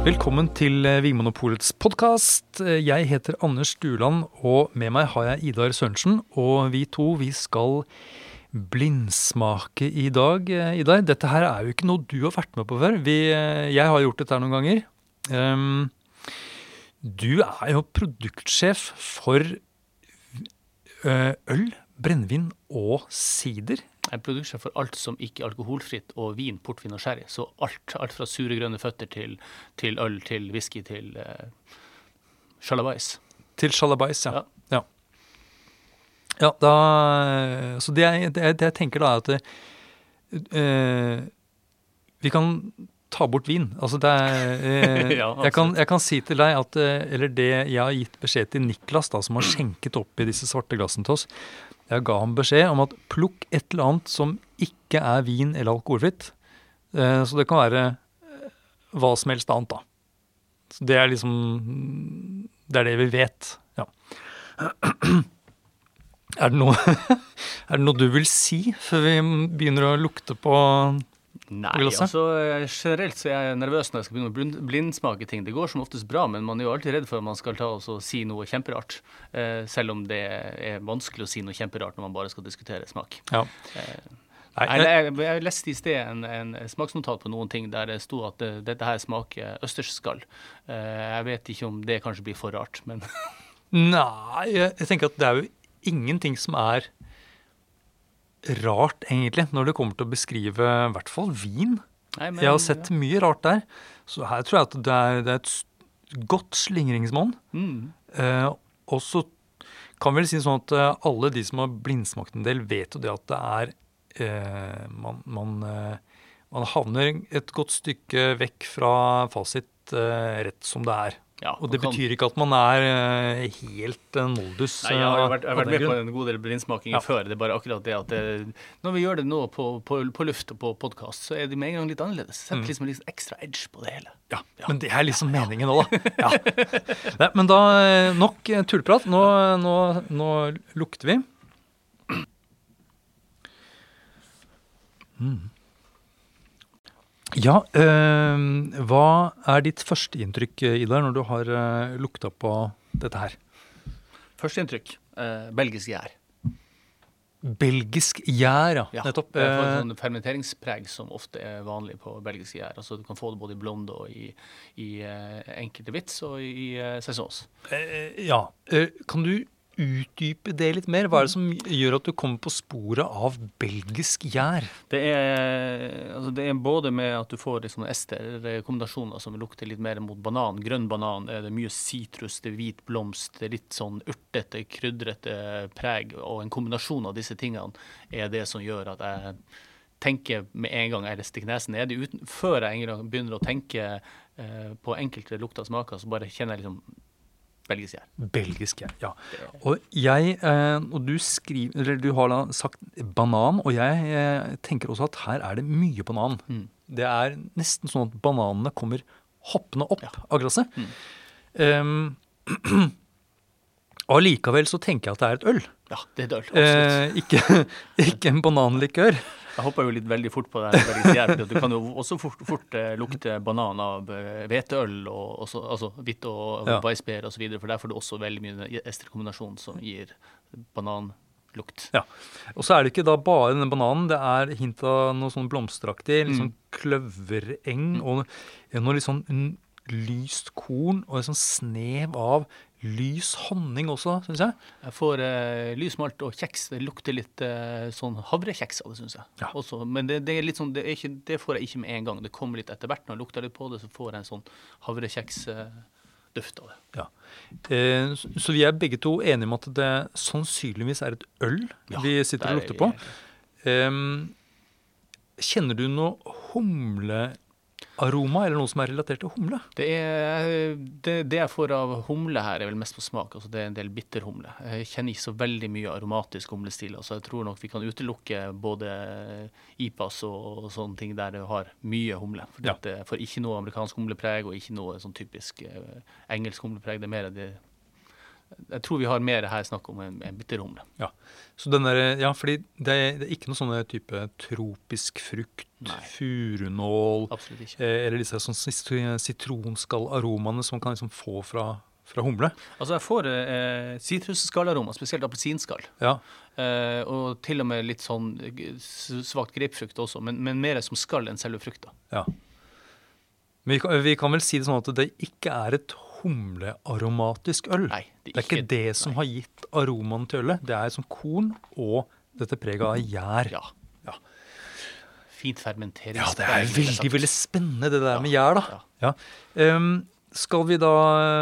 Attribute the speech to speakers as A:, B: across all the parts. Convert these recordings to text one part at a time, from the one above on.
A: Velkommen til eh, Vinmonopolets podkast. Jeg heter Anders Stuland, og med meg har jeg Idar Sørensen. Og vi to vi skal blindsmake i dag. Eh, Idar, dette her er jo ikke noe du har vært med på før. Vi, eh, jeg har gjort dette her noen ganger. Um, du er jo produktsjef for øl, brennevin og sider.
B: Jeg er produktsjef for alt som ikke er alkoholfritt, og vin, portvin og sherry. Så alt, alt fra sure grønne føtter til, til øl, til whisky, til uh, sjalabais.
A: Til sjalabais, ja.
B: Ja.
A: ja. Ja, da Så det jeg, det, jeg- tenker da, er at eh, vi kan ta bort vin. Altså det er eh,
B: Ja,
A: jeg, kan, jeg kan si til deg at eh, Eller det jeg har gitt beskjed til Niklas, da, som har skjenket opp i disse svarte glassene til oss. Jeg ga ham beskjed om at plukk et eller annet som ikke er vin eller alkoholfritt. Eh, så det kan være eh, hva som helst annet, da. Så det er liksom Det er det vi vet. Ja. Er det, noe, er det noe du vil si før vi begynner å lukte på
B: Nei, altså eh, generelt så er jeg nervøs når jeg skal begynne å blind- blindsmake ting. Det går som oftest bra, men man er jo alltid redd for at man skal ta og si noe kjemperart. Eh, selv om det er vanskelig å si noe kjemperart når man bare skal diskutere smak.
A: Ja.
B: Eh,
A: Nei,
B: Nei,
A: jeg,
B: jeg, jeg leste i sted en, en smaksnotat på noen ting der det sto at det, dette her smaker østersskall. Eh, jeg vet ikke om det kanskje blir for rart, men
A: nei, jeg jeg tenker at det er jo ingenting som er rart, egentlig, når det kommer til å beskrive i hvert fall vin.
B: Nei, men,
A: Jeg har sett mye rart der. Så her tror jeg at det er, det er et godt slingringsmonn.
B: mm,
A: Eh, og så kan vel si sånn at eh, alle de som har blindsmakt en del, vet jo det at det er eh, man, man, eh, man havner et godt stykke vekk fra fasit eh, rett som det er.
B: Ja,
A: Og det
B: kan-
A: betyr ikke at man er eh, helt eh, noldus.
B: Nei, jeg har
A: eh,
B: vært, jeg har vært med på en god del blindsmakinger
A: Ja.
B: før. Det er bare akkurat det at det, når vi gjør det nå på, på, på luft og på podkast, så er det med en gang litt annerledes. Setter
A: Mm.
B: liksom litt ekstra edge på det hele.
A: Ja, men det er liksom meningen òg, da. Ja. Nei, men da eh, nok tullprat. Nå, nå, nå lukter vi. Mm. Ja, øh, hva er ditt førsteinntrykk, eh, Idar, når du har øh, lukta på dette her?
B: Førsteinntrykk øh, belgisk gjær.
A: Belgisk gjær, ja.
B: Ja,
A: Nettopp.
B: Det er
A: Eh,
B: et sånn fermenteringspreg som ofte er vanlig på belgisk gjær. Altså, du kan få det både i blonde og i, i eh, enkelte vits og i uh.
A: Eh, ja. Eh, kan du utdype det litt mer? Hva er det som gjør at du kommer på sporet av belgisk gjær?
B: Det er, altså det er både med at du får liksom ester-kombinasjoner som lukter litt mer mot banan. Grønn banan er det mye sitrus, det er hvit blomst, det er litt sånn urtete, krydrete preg. Og en kombinasjon av disse tingene er det som gjør at jeg tenker med en gang jeg stikker nesen ned Før jeg begynner å tenke eh, på enkelte lukter og smaker, så bare kjenner jeg liksom belgisk gjær.
A: Belgisk gjær, ja. Og jeg, eh, og du skriver, eller du har da sagt banan, og jeg eh, tenker også at her er det mye banan.
B: Mm.
A: Det er nesten sånn at bananene kommer hoppende opp
B: Ja.
A: av glasset.
B: Mm.
A: Um, og allikevel så tenker jeg at det er et øl.
B: Ja, det er dølt. Absolutt.
A: Eh, ikke, ikke en bananlikør.
B: Jeg hoppa jo litt veldig fort på det. her Du kan jo også fort, fort eh, lukte banan av eh, hveteøl, og altså hvitt og
A: Ja.
B: weissbier osv. For der får du også veldig mye esterkombinasjon som gir bananlukt.
A: Ja. Og så er det ikke da bare denne bananen, det er hint av noe sånn blomsteraktig, litt sånn
B: Mm.
A: kløvereng, og noe litt sånn lyst korn, og en sånn snev av lys honning også, syns jeg.
B: Jeg får eh, lysmalt og kjeks. Det lukter litt eh, sånn havrekjeks av det, syns jeg.
A: Ja.
B: Også, men det, det er litt sånn, det, ikke, det får jeg ikke med en gang. Det kommer litt etter hvert. Når jeg lukter litt på det, så får jeg en sånn havrekjeksduft av det.
A: Ja. Eh, så- så vi er begge to enige om at det sannsynligvis er et øl
B: Ja,
A: vi sitter og
B: er
A: lukter på. Kjenner du noe humlearoma, eller noe som er relatert til humle?
B: Det, er, det, det jeg får av humle her, er vel mest på smak. altså Det er en del bitterhumle. Jeg kjenner ikke så veldig mye aromatisk humlestil. altså Jeg tror nok vi kan utelukke både IPAS og, og sånne ting der det har mye humle. For
A: Ja.
B: det får ikke noe amerikansk humlepreg og ikke noe sånn typisk eh, engelsk humlepreg. Det er mer det Jeg tror vi har mer her snakk om en, en bitterhumle.
A: Så den der, ja, fordi det er, det er ikke noe sånne type tropisk frukt,
B: Nei.
A: furunål,
B: ikke.
A: eh, eller disse sånn sitronskallaromaene som man kan liksom få fra, fra humle.
B: Altså, jeg får eh, sitrusskallaroma, spesielt appelsinskall.
A: Ja,
B: Eh, og til og med litt sånn svakt grapefrukt også, men, men mer som skall enn selve frukta.
A: ja. Men vi kan, vi kan vel si det sånn at det ikke er et humlearomatisk øl.
B: Nei,
A: Det er ikke det som har gitt aromaen til ølet. Det er som korn og dette preget av gjær.
B: Ja.
A: Ja.
B: Fint fermentering.
A: Ja, det er veldig veldig spennende det der med gjær, da.
B: Ja.
A: Ja. Ehm, skal vi da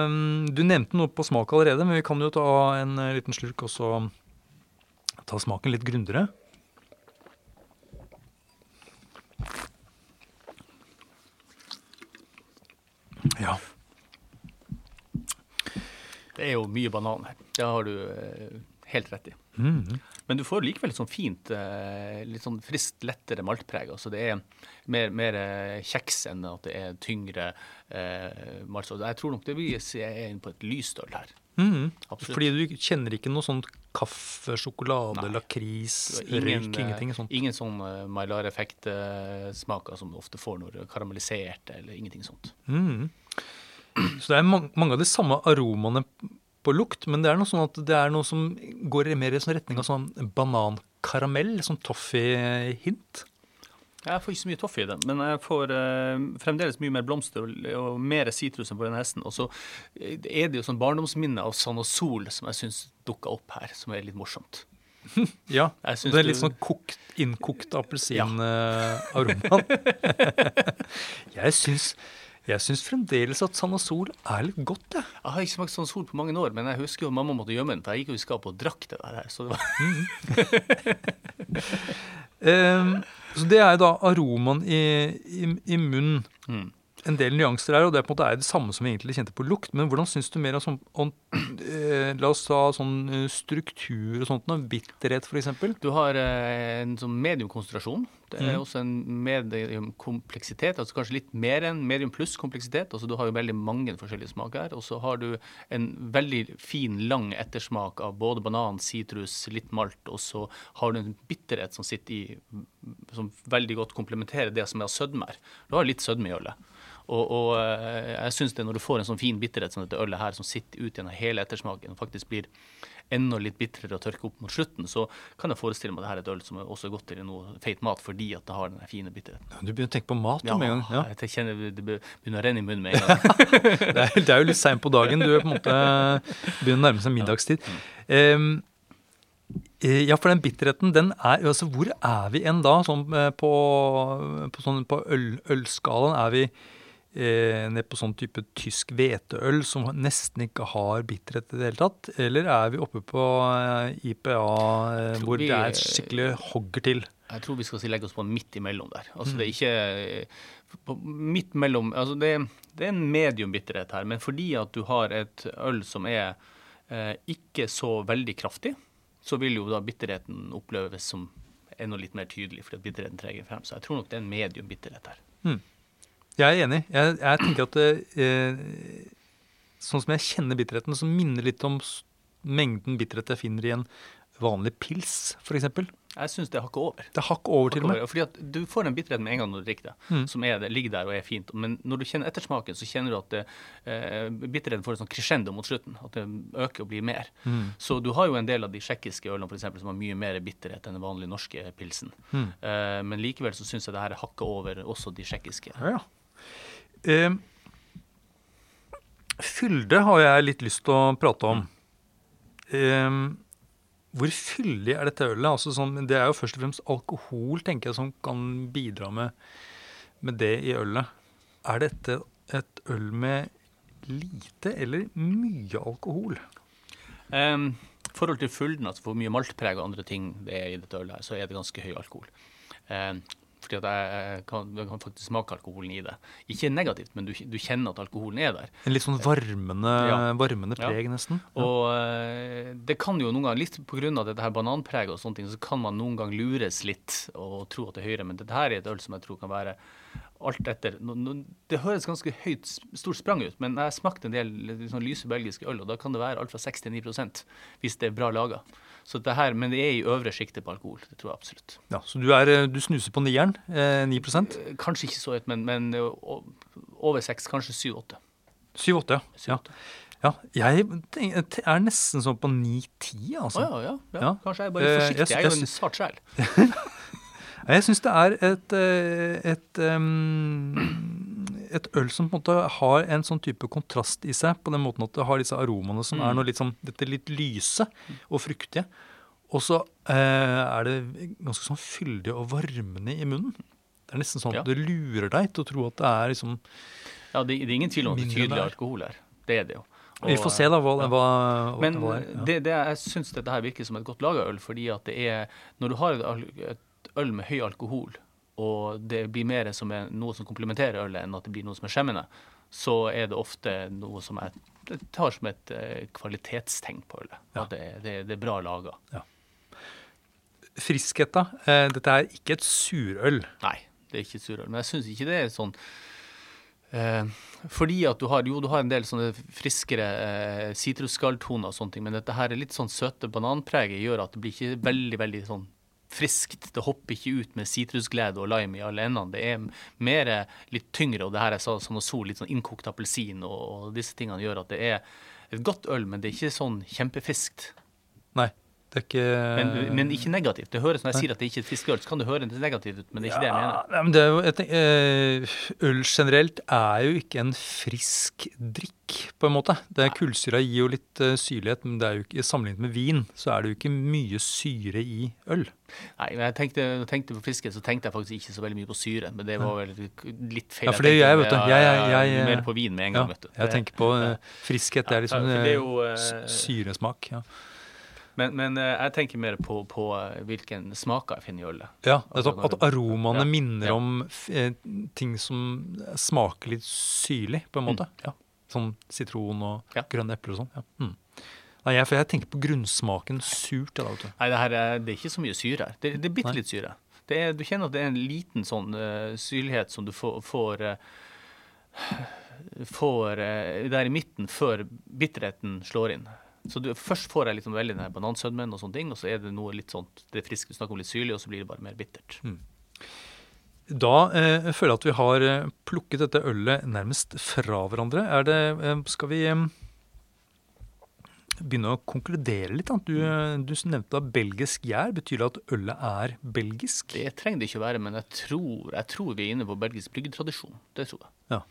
A: um, Du nevnte noe på smak allerede, men vi kan jo ta en uh, liten slurk og så ta smaken litt grundigere. Ja.
B: Det er jo mye banan her. Det har du eh, helt rett i.
A: Mm.
B: Men du får likevel sånn fint, eh, litt sånn friskt, lettere maltpreg. Altså det er mer, mer eh, kjeks enn at det er tyngre eh, malt. Jeg tror nok det si jeg er inne på et lyst øl her. Mm.
A: Fordi du kjenner ikke noe sånt kaffe, sjokolade,
B: Nei.
A: lakris,
B: ingen,
A: røyk, ingenting sånt.
B: Ingen sånn uh, Maillard-effekt-smaker som du ofte får når er karamellisert, eller ingenting sånt.
A: Mhm. Så det er mange, av de samme aromaene på lukt, men det er noe sånn at det er noe som går mer i sånn retning av sånn banankaramell, sånn toffee-hint.
B: Jeg får ikke så mye toffee i den, men jeg får eh, fremdeles mye mer blomster og, og mer sitrus enn på den hesten. Og så eh, er det jo sånn barndomsminne av Sand og Sol som jeg syns dukka opp her, som er litt morsomt.
A: Ja, det er litt sånn kokt, innkokt appelsinaroma. jeg syns jeg syns fremdeles at Sand og Sol er litt godt, jeg.
B: Jeg har ikke smakt Sand og Sol på mange år, men jeg husker jo mamma måtte gjemme den, for jeg gikk jo i skapet og drakk det der. Så det var,
A: Ehm, så det er jo da aromaen i, i, i munnen.
B: mm.
A: En del nyanser her, og det er på en måte er det samme som vi egentlig kjente på lukt. Men hvordan syns du mer om sånn om, eh, La oss ta sånn eh, struktur og sånt, noe, bitterhet f.eks.
B: Du har eh, en sånn mediumkonsentrasjon. Det er
A: mm.
B: også en mediumkompleksitet, altså kanskje litt mer enn medium pluss kompleksitet. Altså du har jo veldig mange forskjellige smaker her. Og så har du en veldig fin, lang ettersmak av både banan, sitrus, litt malt, og så har du en bitterhet som sitter i Som veldig godt komplementerer det som er av sødme her. Du har litt sødme i ølet. Og, og eh, jeg syns det når du får en sånn fin bitterhet som dette ølet her, som sitter ut gjennom hele ettersmaken, og faktisk blir enda litt bitrere å tørke opp mot slutten, så kan jeg forestille meg at dette er et øl som er også godt til noe feit mat fordi at det har den fine bitterheten.
A: Du begynner å tenke på mat du, med en gang. Ja.
B: jeg kjenner det begynner å renne i munnen med en gang.
A: Det, er, det er jo litt seint på dagen. Du er på en måte begynner å nærme seg middagstid. Eh, ja, for den bitterheten, den er altså Hvor er vi enn da? Sånn eh, på, på, sånn, på øl, ølskalaen er vi eh, ned på sånn type tysk hveteøl som nesten ikke har bitterhet i det hele tatt? Eller er vi oppe på eh, IPA eh, hvor
B: vi-
A: det er et skikkelig hogger til?
B: Jeg tror vi skal legge oss på en midt imellom der. Altså
A: Mm.
B: det er ikke på, Midt mellom altså det, det er en medium bitterhet her, men fordi at du har et øl som er eh, ikke så veldig kraftig, så vil jo da bitterheten oppleves som enda litt mer tydelig, fordi at bitterheten trenger frem. Så jeg tror nok det er en medium bitterhet her.
A: Jeg er enig. Jeg, jeg tenker at eh, sånn som jeg kjenner bitterheten, så minner litt om mengden bitterhet jeg finner i en vanlig pils, f.eks. Det
B: Jeg syns det er hakket over.
A: er hakker over til og med.
B: Fordi at Du får den bitterheten med en gang når du drikker det,
A: Mm.
B: som er det, ligger der og er fint. Men når du kjenner ettersmaken, så kjenner du at det, eh, bitterheten får et sånn crescendo mot slutten. At det øker og blir mer.
A: Mm.
B: Så du har jo en del av de tsjekkiske ølene for eksempel, som har mye mer bitterhet enn den vanlige norske pilsen.
A: Mm.
B: Eh, men likevel så syns jeg det her er hakket over også de tsjekkiske.
A: Ja, ja. Eh, fylde har jeg litt lyst til å prate om. Eh, hvor fyldig er dette ølet? Altså sånn, det er jo først og fremst alkohol tenker jeg, som kan bidra med, med det i ølet. Er dette et øl med lite eller mye alkohol?
B: Um, forhold til fylden, altså hvor mye maltpreg og andre ting det er i dette ølet, her, så er det ganske høy alkohol. Um, fordi at jeg, kan, jeg kan faktisk smake alkoholen i det. Ikke negativt, men du, du kjenner at alkoholen er der.
A: En litt sånn varmende,
B: Ja.
A: varmende
B: Ja.
A: preg, nesten. Ja.
B: Og eh, det kan jo noen ganger, litt pga. dette her bananpreget og sånne ting, så kan man noen gang lures litt og tro at det er høyere, men dette her er et øl som jeg tror kan være alt etter Det høres ganske høyt, stort sprang ut, men jeg smakte en del litt sånn lyse belgiske øl, og da kan det være alt fra 6 til 9% hvis det er bra laga. Så det her, men det er i øvre sjiktet på alkohol. Det tror jeg absolutt.
A: Ja, så du, er, eh, du snuser på nieren? Eh, 9
B: Eh, Kanskje ikke så høyt, men, men eh, over 6, kanskje 7-8.
A: 7-8, ja. ja. Ja, jeg er nesten sånn på 9-10, altså.
B: Å, ja, ja.
A: Ja.
B: Kanskje jeg er bare
A: Eh,
B: forsiktig.
A: jeg-
B: Jeg er jo en sart sjel.
A: Jeg syns det er et, eh, et, em, et øl som på en måte har en sånn type kontrast i seg, på den måten at det har disse aromaene som er
B: Mm.
A: noe litt sånn, dette litt lyse og fruktige. Og så eh, er det ganske sånn fyldig og varmende i munnen. Det er nesten sånn
B: Ja.
A: at det lurer deg til å tro at det er liksom
B: Ja, det, det er ingen tvil om at det er tydelig alkohol her. Det er det jo.
A: Vi får se da hva,
B: ja.
A: hva,
B: Men
A: hva det er. Ja.
B: det, det, jeg syns dette her virker som et godt laga øl, fordi at det er Når du har et øl med høy alkohol, og det blir mer som er noe som komplementerer ølet, enn at det blir noe som er skjemmende, så er det ofte noe som jeg tar som et eh, kvalitetstegn på ølet.
A: Ja.
B: At det, det, det er bra laga.
A: Friskhet, da. Eh, dette er ikke et surøl.
B: Nei, det er ikke et surøl. Men jeg syns ikke det er sånn eh, Fordi at du har jo du har en del sånne friskere eh, og sånne ting, men dette her er litt sånn søte bananpreget gjør at det blir ikke veldig, veldig sånn friskt. Det hopper ikke ut med sitrusglede og lime i alle endene. Det er mer litt tyngre, og det her er så- som å sol, litt sånn innkokt appelsin, og, og disse tingene gjør at det er et godt øl, men det er ikke sånn kjempefriskt.
A: Nei, ikke
B: Men, men ikke negativt. Det høres Når jeg sier at det ikke er fiskeøl, så kan det høres negativt ut, men det er ikke det jeg mener.
A: Nei, men det jo, jeg tenker, eh, øl generelt er jo ikke en frisk drikk, på en måte. Det Kullsyra gir jo litt eh, syrlighet, men det er jo ikke, sammenlignet med vin, så er det jo ikke mye syre i øl.
B: Nei, men jeg tenkte, jeg tenkte på friskhet, så tenkte jeg faktisk ikke så veldig mye på syre. Men det var vel litt feil.
A: Ja, for det gjør jeg, vet du. Jeg- jeg- jeg-
B: mer på vin med en
A: Ja,
B: vet du.
A: jeg tenker på eh, friskhet. Det er liksom
B: ja, det er
A: eh,
B: jo,
A: uh, syresmak. Ja,
B: Men, men eh, jeg tenker mer på, på eh, hvilken smaker jeg finner i ølet.
A: ja
B: Altså,
A: nettopp. At
B: når
A: aromaene
B: Ja,
A: minner om eh, ting som smaker litt syrlig, på en måte. Ja. Sånn sitron og
B: Ja.
A: grønne epler og sånn. Ja. Mm. Nei, jeg, for jeg tenker på grunnsmaken surt. Da.
B: Nei, det, her er, det er ikke så mye syre her. Det, det er bitte litt syre. Det er, du kjenner at det er en liten sånn uh, syrlighet som du får, får, uh, får der i midten før bitterheten slår inn. Så du, Først får jeg liksom veldig den banansødmen, og sånne ting, og så er det noe litt sånt, det friske du snakker om litt syrlig, og så blir det bare mer bittert.
A: Da eh, føler jeg at vi har eh, plukket dette ølet nærmest fra hverandre. Er det, eh, skal vi eh, begynne å konkludere litt? Du, eh, du nevnte da belgisk gjær. Betyr det at ølet er belgisk?
B: Det trenger det ikke å være, men jeg tror, jeg tror vi er inne på belgisk bryggetradisjon. Det tror jeg.
A: Ja.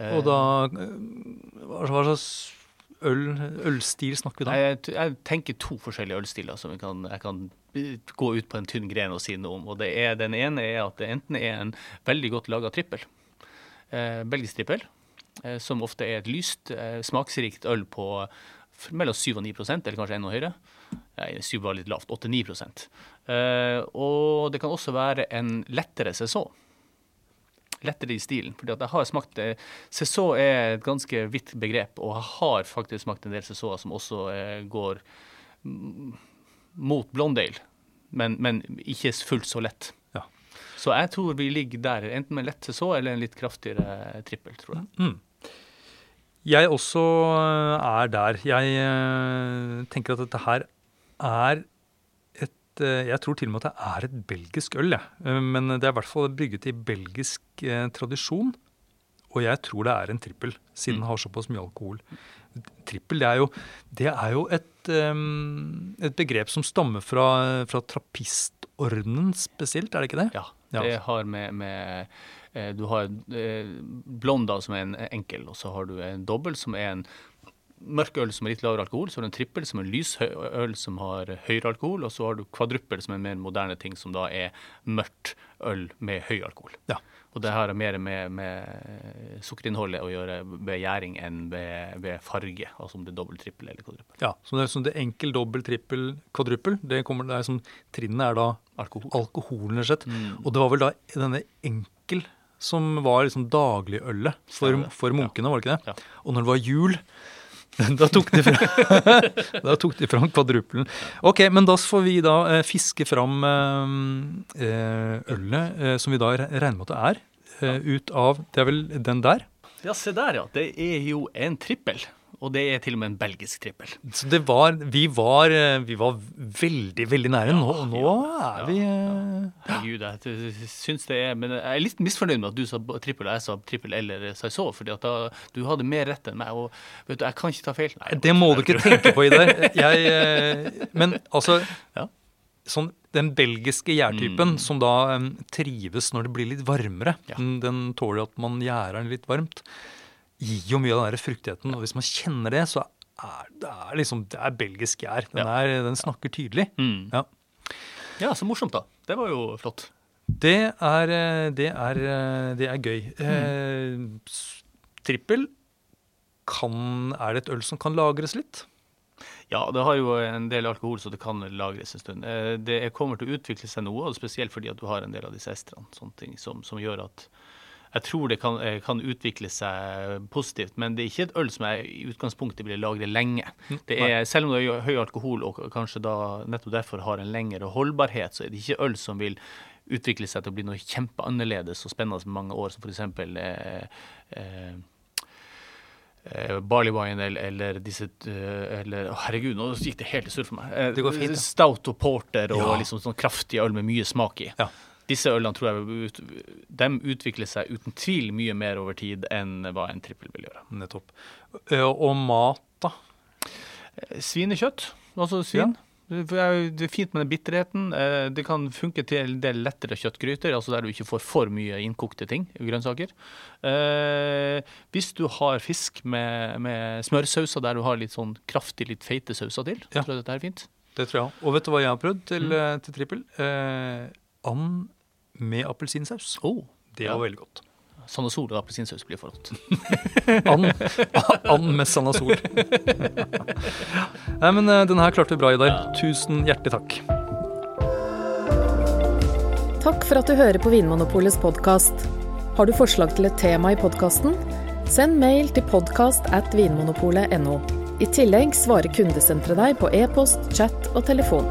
B: Eh,
A: Og da hva slags øl, ølstil snakker vi da?
B: Jeg, jeg tenker to forskjellige ølstiler som jeg kan, jeg kan gå ut på en tynn gren og si noe om. Og er, Den ene er at det enten er en veldig godt laga trippel, eh, belgisk trippel, eh, som ofte er et lyst, eh, smaksrikt øl på mellom 7 og 9 eller kanskje enda høyere. Nei, 7 var litt lavt. 8-9 eh, Og det kan også være en lettere saison lettere i stilen. fordi at jeg har smakt det. Saison er et ganske vidt begrep, og jeg har faktisk smakt en del Cézoter som også eh, går mot Blondale, men, men ikke fullt så lett.
A: Ja.
B: Så jeg tror vi ligger der, enten med lett Cézot eller en litt kraftigere trippel, tror jeg.
A: Mm. Jeg også eh, er der. Jeg eh, tenker at dette her er et eh, Jeg tror til og med at det er et belgisk øl, jeg. Eh, Men det er i hvert fall brygget i belgisk eh, tradisjon. Og jeg tror det er en trippel, siden
B: Mm.
A: den har såpass mye alkohol. Trippel det er jo, det er jo et, um, et begrep som stammer fra, fra trappistordenen spesielt, er det ikke det?
B: Ja, det har med, med eh, Du har blonda som er en enkel, og så har du en dobbel som er en mørk øl som har litt lavere alkohol. Så har du en trippel som er lys øl som har høyere alkohol. Og så har du kvadruppel som er en mer moderne ting, som da er mørkt øl med høy alkohol.
A: Ja.
B: Og det har mer med, med sukkerinnholdet å gjøre ved gjæring enn ved, ved farge. Altså om det er dobbel, trippel eller kvadruppel.
A: Ja, så det er, sånn det enkel, dobbel, trippel, kvadruppel. Det kommer, det er sånn, Trinnene er da
B: Alkohol.
A: alkoholen, rett og slett.
B: Mm.
A: Og det var vel da denne enkel som var liksom dagligølet for, for munkene, var det ikke det?
B: Ja.
A: Og når det var jul, da tok de fram, da tok de fram kvadruppelen. Ok, men da får vi da eh, fiske fram eh, eh, ølet, eh, som vi da re- regner med at det er. eh, ut av Det er vel den der?
B: Ja, se der, ja. Det er jo en trippel. Og det er til og med en belgisk trippel.
A: Så det var Vi var, eh, vi var veldig, veldig nære. Nå, nå er vi eh,
B: Herregud, jeg syns det er Men jeg er litt misfornøyd med at du sa trippel og jeg sa trippel eller Saiså, fordi at da, du hadde mer rett enn meg. Og vet du, jeg kan ikke ta feil. Nei,
A: Det må du ikke tenke på, Idar. Jeg, eh, men altså
B: Ja.
A: sånn, Den belgiske gjærtypen
B: Mm.
A: som da um, trives når det blir litt varmere,
B: Ja.
A: den, den tåler at man gjærer den litt varmt, gir jo mye av den der fruktigheten. Og hvis man kjenner det, så er det er liksom, det er belgisk gjær. Den, er, den snakker tydelig.
B: Mm.
A: Ja.
B: Ja, så morsomt, da. Det var jo flott.
A: Det er, eh, det er, eh, det er gøy.
B: Mm.
A: Eh, trippel kan, Er det et øl som kan lagres litt?
B: Ja, det har jo en del alkohol, så det kan lagres en stund. Eh, Det kommer til å utvikle seg noe, og spesielt fordi at du har en del av disse estrene sånne ting, som, som gjør at jeg tror det kan, eh, kan utvikle seg positivt, men det er ikke et øl som jeg i utgangspunktet vil lagre lenge. Det er, selv om det er høy alkohol og kanskje da nettopp derfor har en lengre holdbarhet, så er det ikke øl som vil utvikle seg til å bli noe kjempeannerledes og spennende med mange år, som f.eks. Eh, eh, eh, barley wine eller, eller disse eh, eller, å, Herregud, nå gikk det helt i surr for meg.
A: Det går fint.
B: Stout og porter og
A: Ja.
B: liksom sånn kraftig øl med mye smak i.
A: Ja.
B: Disse ølene tror jeg de utvikler seg uten tvil mye mer over tid enn hva en trippel vil gjøre.
A: Nettopp. Eh, Og mat, da?
B: Eh, Svinekjøtt, altså svin. Det er det er fint med den bitterheten. Eh, Det kan funke til en del lettere kjøttgryter, altså der du ikke får for mye innkokte ting, grønnsaker. Hvis du har fisk med, med smørsauser der du har litt sånn kraftig, litt feite sauser til,
A: Ja.
B: tror jeg dette er fint.
A: Det tror jeg. Og vet du hva jeg har prøvd til,
B: Mm.
A: til trippel? Eh, and med appelsinsaus.
B: Oh,
A: Det
B: Ja.
A: var veldig godt.
B: Sanasol og appelsinsaus blir for godt.
A: And, and med Sanasol. Nei, men denne her klarte vi bra, Idar. Tusen hjertelig takk.
C: Takk for at du hører på Vinmonopolets podkast. Har du forslag til et tema i podkasten? Send mail til podkast at vinmonopolet.no. I tillegg svarer kundesenteret deg på e-post, chat og telefon.